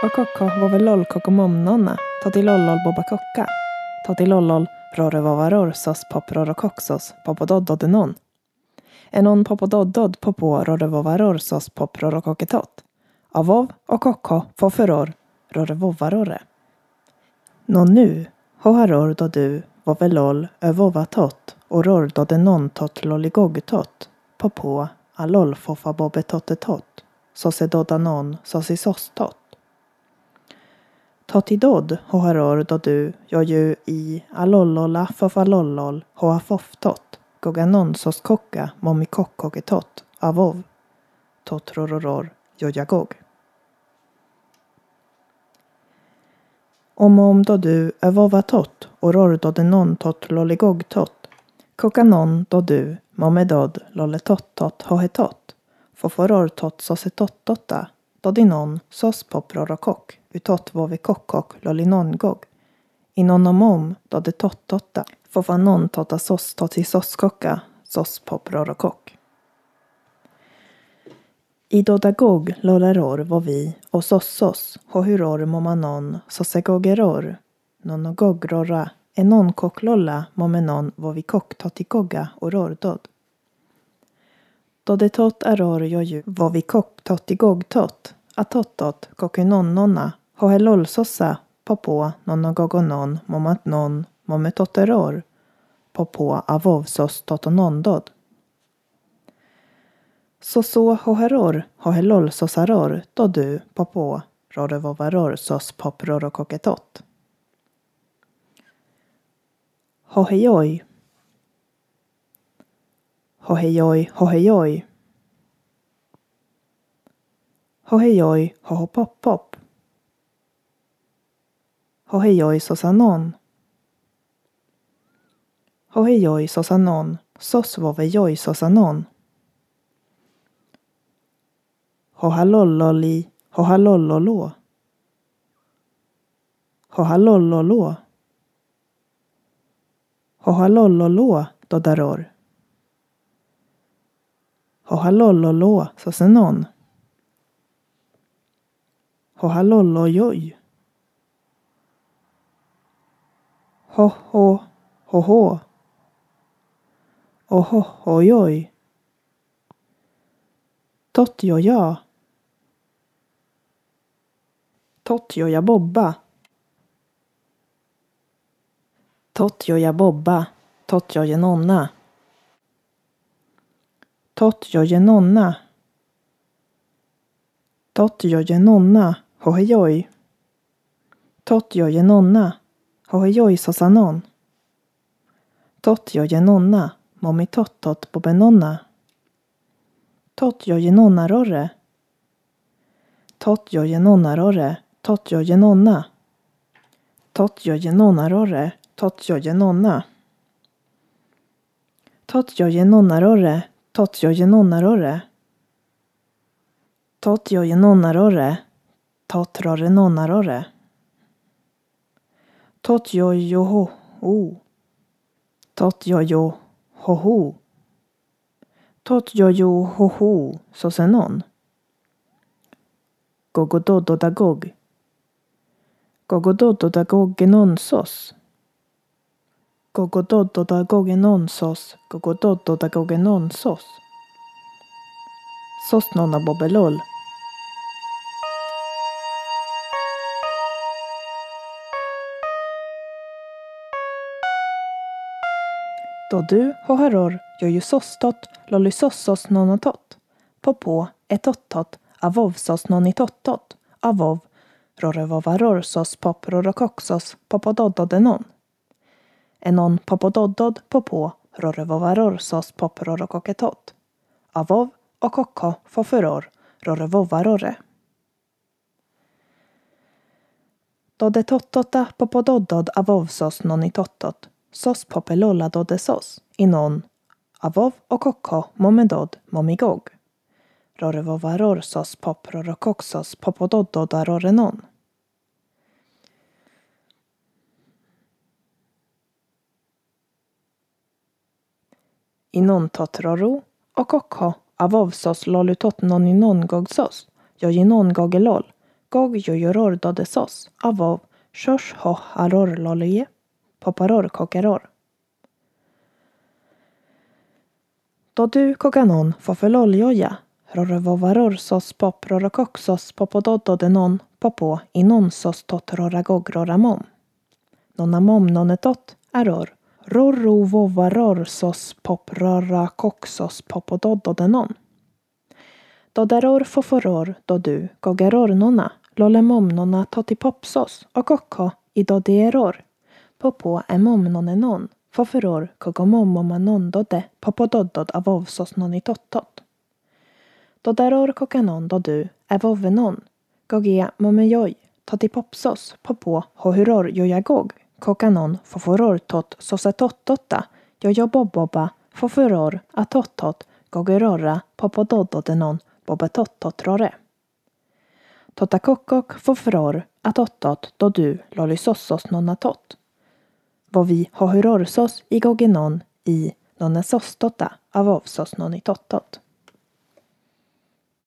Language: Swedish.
Kokokko vovelol kokomomnonna, totilollol bobakokka, totilollol rorevavarar sos poprorokoksos popododdodenon. Enon popododdod popo rorevavarar sos poprorokoketot. Avov och kokko foferor rorevovarore. Non nu, hoharor då du, vovelol övovatot, oror då denon tot lolligogtot, popo alol fofa sosedodanon sosisostot. Totidod hoharor då du, joju i alollola fofalollol hoafoftot, goganon sos kokka momikokkoketot, avov, totrororor jojagog. Om om då du övovatot, oror då tot lolligogtot, kokanon då du, momedod lolletottot hohetot, foforor tot sosetottotta, dodinon sos poprorokok, utot vovikokkok lolinongog, inonomom dodetottotta, fofanon tota sos totisoskokka, sos poprorokok. I dodagog lolaror var vi och sossos hohuror momanon sosegogeror nonogogrora enon koklolla momenon vovikok totigoga orordod. Dodetot aror joju vovikok totigogtot atottot kokunonnonna hohelolsossa popo nonogogonon momatnon mometotteror popo avovsos totonondod. Soso hoheror hohelolsosaror sosaror popo rorevovaror sos poprorokoketot. Hohejoj. Hohejoj, hohejoj. Hohejoj, hohopoppop. Hohejoj sosanon. Hohejoj sosanon, sosvovejoj sosanon. Hohalolloli, hohalollolo. Hohalollolo. Hohalollolo, dodaror. Hohalollolo, sosenon. Hohalollojoj. Ho-ho, ho-ho. Ohohojoj. Tottjoja. Tottjoja bobba. Tottjoja bobba. Tottjoja nonna. Tottjoja nonna. Tottjoja nonna. Hohejoj. Tottjoja nonna. Hohejoj sosanon. Tottjoja nonna. Mommi tottot bobenonna. Tottjoja nonnarorre. Tottjoja nonnarorre. Tottjoja nonna. Tottjoja nonnarorre. Tottjoja nonna. Tottjoja nonnarorre. Tottjoja nonnarorre. Tottjoja nonnarorre. Tottrorre nonnarorre. Tottjojo ho o. Tottjojo ho ho. Tottjojo ho ho sosenon. Gogodododagog. Gogodododagoggenonsos. Gogodododagoggenonsos. Gogodododagoggenonsos. Sos nonna bobelol. Då du, hoharor, jojusostot, lollysossos nonotot, popo, etottot, avovsos nonitottot, avov, rorovovarorsos poprorokoxos popododdodenon. Enon popododdod popo, rorovovarorsos poprorokoketot. Avov och kokko foferor, rorevovarore. Dodetottota popododdod avovsos nonitottot, sos popelolla dodesos, inon, avov och kokko momedod momigog. Rorevovaror sos poprorokoksos popododdodarorenon. Inon totroro och kokko avovsos lolutot noninongogsos, jojinon gogelol, gog jojoror dodesos avov shosh ho aror lolie poparor kokaror. Då du koganon fofeloljoja rorovovaror sos pop rorokoksos popododdodenon popo inon sos tot roragogroramom. Nonamom nonetot aror rorrovovaror sos pop rorakoksos popododdodenon. Doderor foforor do du gogeror nona lolemom nona totipopsos och kokko i dodieror popo emom nonenon foforor kogomomomanon dode popododdod avovsos nonitottot. Dodaror kokanon dodu evovenon gogia momejoj totipopsos popo hohuror jojagog kokanon foforor tot sosetottotta jojoboboba foforor atottot gogerora popododdodenon bobetottotrore. Totakokkok foforor atottot dodu lolisossos nonatott. Vovi hohurorsos i gogenon i nonesostota avovsos nonitottot.